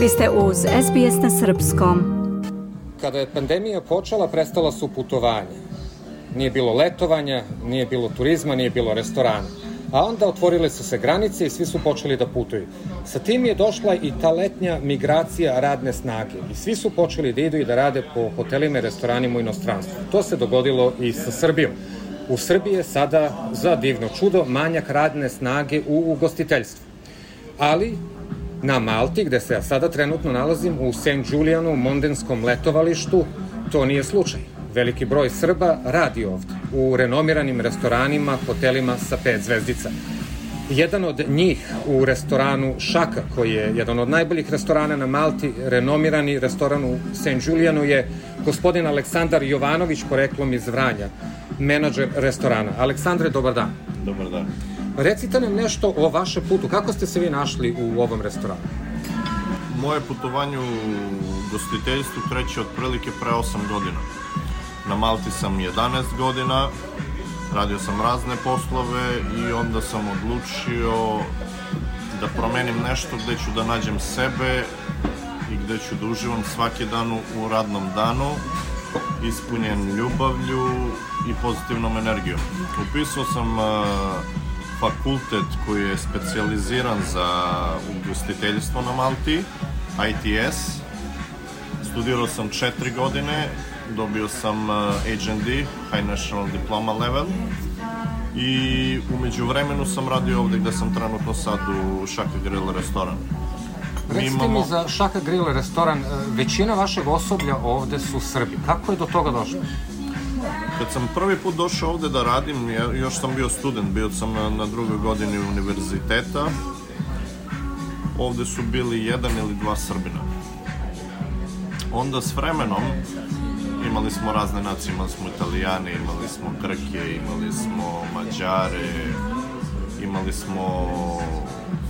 Vi ste uz SBS na Srpskom. Kada je pandemija počela, prestala su putovanja. Nije bilo letovanja, nije bilo turizma, nije bilo restorana. A onda otvorile su se granice i svi su počeli da putuju. Sa tim je došla i ta letnja migracija radne snage. I svi su počeli da idu i da rade po hotelima i restoranima u inostranstvu. To se dogodilo i sa Srbijom. U Srbiji je sada, za divno čudo, manjak radne snage u ugostiteljstvu. Ali, na Malti, gde se ja sada trenutno nalazim, u St. Julianu, mondenskom letovalištu, to nije slučaj. Veliki broj Srba radi ovde, u renomiranim restoranima, hotelima sa pet zvezdica. Jedan od njih u restoranu Šaka, koji je jedan od najboljih restorana na Malti, renomirani restoran u St. Julianu je gospodin Aleksandar Jovanović, poreklom iz Vranja, menadžer restorana. Aleksandre, dobar dan. Dobar dan. Recite nam nešto o vašem putu. Kako ste se vi našli u ovom restoranu? Moje putovanje u gostiteljstvu kreće otprilike pre 8 godina. Na Malti sam 11 godina, radio sam razne poslove i onda sam odlučio da promenim nešto gde ću da nađem sebe i gde ću da uživam svaki dan u radnom danu, ispunjen ljubavlju i pozitivnom energijom. Upisao sam uh, fakultet koji je specializiran za ugostiteljstvo na Malti, ITS. Studirao sam četiri godine, dobio sam uh, HND, High National Diploma level, i umeđu vremenu sam radio ovde gde sam trenutno sad u Šaka Grill restoran. Recite imamo... mi za Šaka Grill restoran, uh, većina vašeg osoblja ovde su Srbi. Kako je do toga došlo? Kad sam prvi put došao ovde da radim, ja, još sam bio student, bio sam na, na drugoj godini univerziteta. Ovde su bili jedan ili dva Srbina. Onda s vremenom imali smo razne nacije, imali smo Italijane, imali smo Grke, imali smo Mađare, imali smo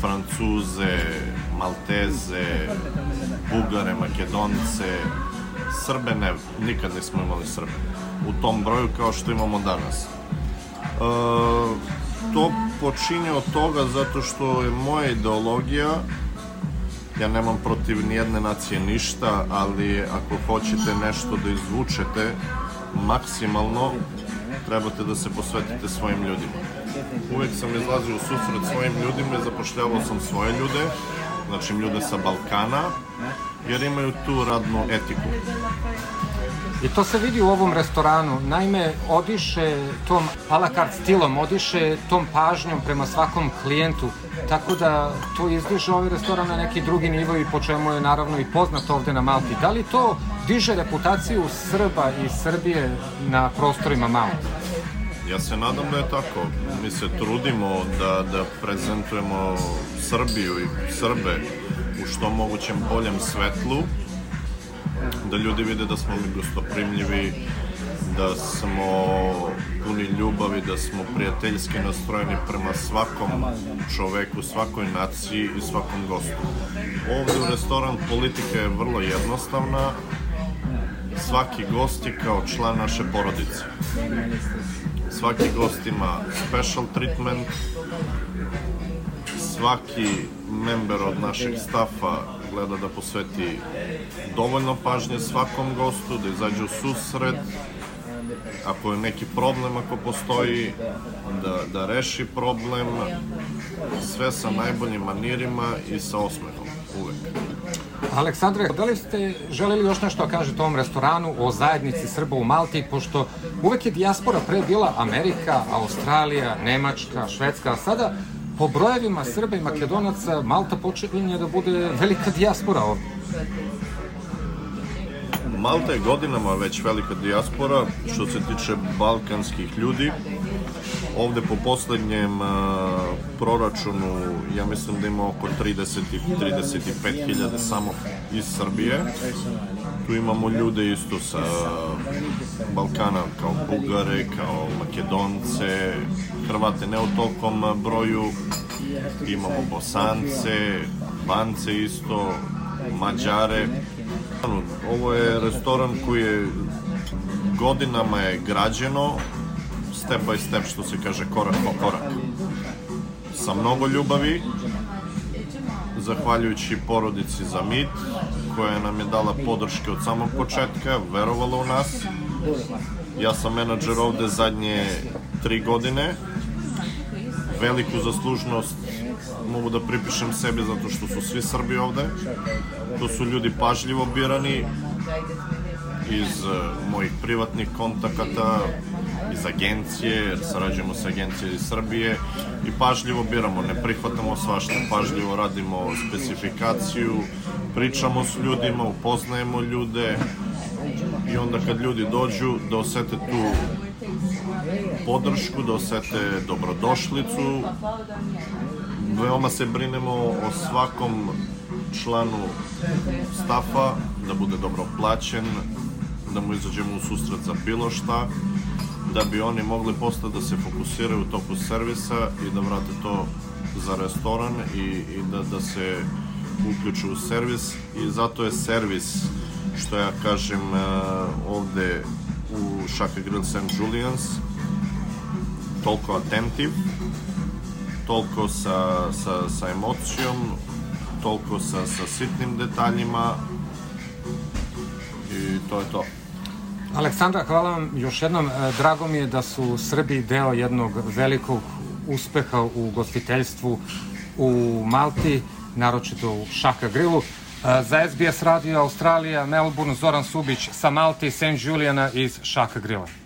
Francuze, Malteze, Bugare, Makedonce, Srbe ne, nikad nismo imali Srbe u tom broju kao što imamo danas. E, to počinje od toga zato što je moja ideologija ja nemam protiv nijedne nacije ništa, ali ako hoćete nešto da izvučete maksimalno, trebate da se posvetite svojim ljudima. Uvek sam izlazio u susret svojim ljudima i zapošljavao sam svoje ljude, znači ljude sa Balkana, jer imaju tu radnu etiku. I to se vidi u ovom restoranu. Naime, odiše tom a la carte stilom, odiše tom pažnjom prema svakom klijentu. Tako da to izdiže ovaj restoran na neki drugi nivo i po čemu je naravno i poznat ovde na Malti. Da li to diže reputaciju Srba i Srbije na prostorima Malti? Ja se nadam da je tako. Mi se trudimo da, da prezentujemo Srbiju i Srbe u što mogućem boljem svetlu da ljudi vide da smo mi gostoprimljivi, da smo puni ljubavi, da smo prijateljski nastrojeni prema svakom čoveku, svakoj naciji i svakom gostu. Ovde u restoran politika je vrlo jednostavna, svaki gost je kao član naše porodice. Svaki gost ima special treatment, svaki member od našeg stafa gleda da posveti dovoljno pažnje svakom gostu, da izađe u susret, ako je neki problem, ako postoji, da, da reši problem, sve sa najboljim manirima i sa osmehom, uvek. Aleksandre, da li ste želeli još nešto da kažete o ovom restoranu, o zajednici Srba u Malti, pošto uvek je dijaspora pre bila Amerika, Australija, Nemačka, Švedska, a sada po brojevima Srba i Makedonaca Malta počinje da bude velika dijaspora ovde. Malta je godinama već velika dijaspora što se tiče balkanskih ljudi. Ovde po poslednjem uh, proračunu, ja mislim da ima oko 30 35 hiljada samo iz Srbije. Tu imamo ljude isto sa Balkana, kao Bugare, kao Makedonce, Hrvate ne u tolkom broju, imamo Bosance, Bance isto, Mađare. Ovo je restoran koji je godinama je građeno, step by step, što se kaže, korak po korak. Sa mnogo ljubavi, zahvaljujući porodici za mit, koja nam je dala podrške od samog početka, verovala u nas. Ja sam menadžer ovde zadnje tri godine. Veliku zaslužnost mogu da pripišem sebi zato što su svi Srbi ovde. To su ljudi pažljivo birani iz uh, mojih privatnih kontakata, iz agencije, jer sarađujemo sa agencije iz Srbije i pažljivo biramo, ne prihvatamo svašta, pažljivo radimo specifikaciju, pričamo s ljudima, upoznajemo ljude i onda kad ljudi dođu da osete tu podršku, da osete dobrodošlicu, veoma se brinemo o svakom članu stafa, da bude dobro plaćen, da mu izađemo u susret za bilo šta, da bi oni mogli posle da se fokusiraju u toku servisa i da vrate to za restoran i, i da, da se uključu u servis i zato je servis što ja kažem uh, ovde u Shaka Grill St. Julian's toliko atentiv toliko sa, sa, sa emocijom toliko sa, sa sitnim detaljima i to je to. Aleksandra, hvala vam još jednom. E, Drago mi je da su Srbi deo jednog velikog uspeha u gostiteljstvu u Malti, naročito u Šaka Grillu. E, Za SBS Radio Australija, Melbourne, Zoran Subić sa Malti, St. Juliana iz Šaka Grilla.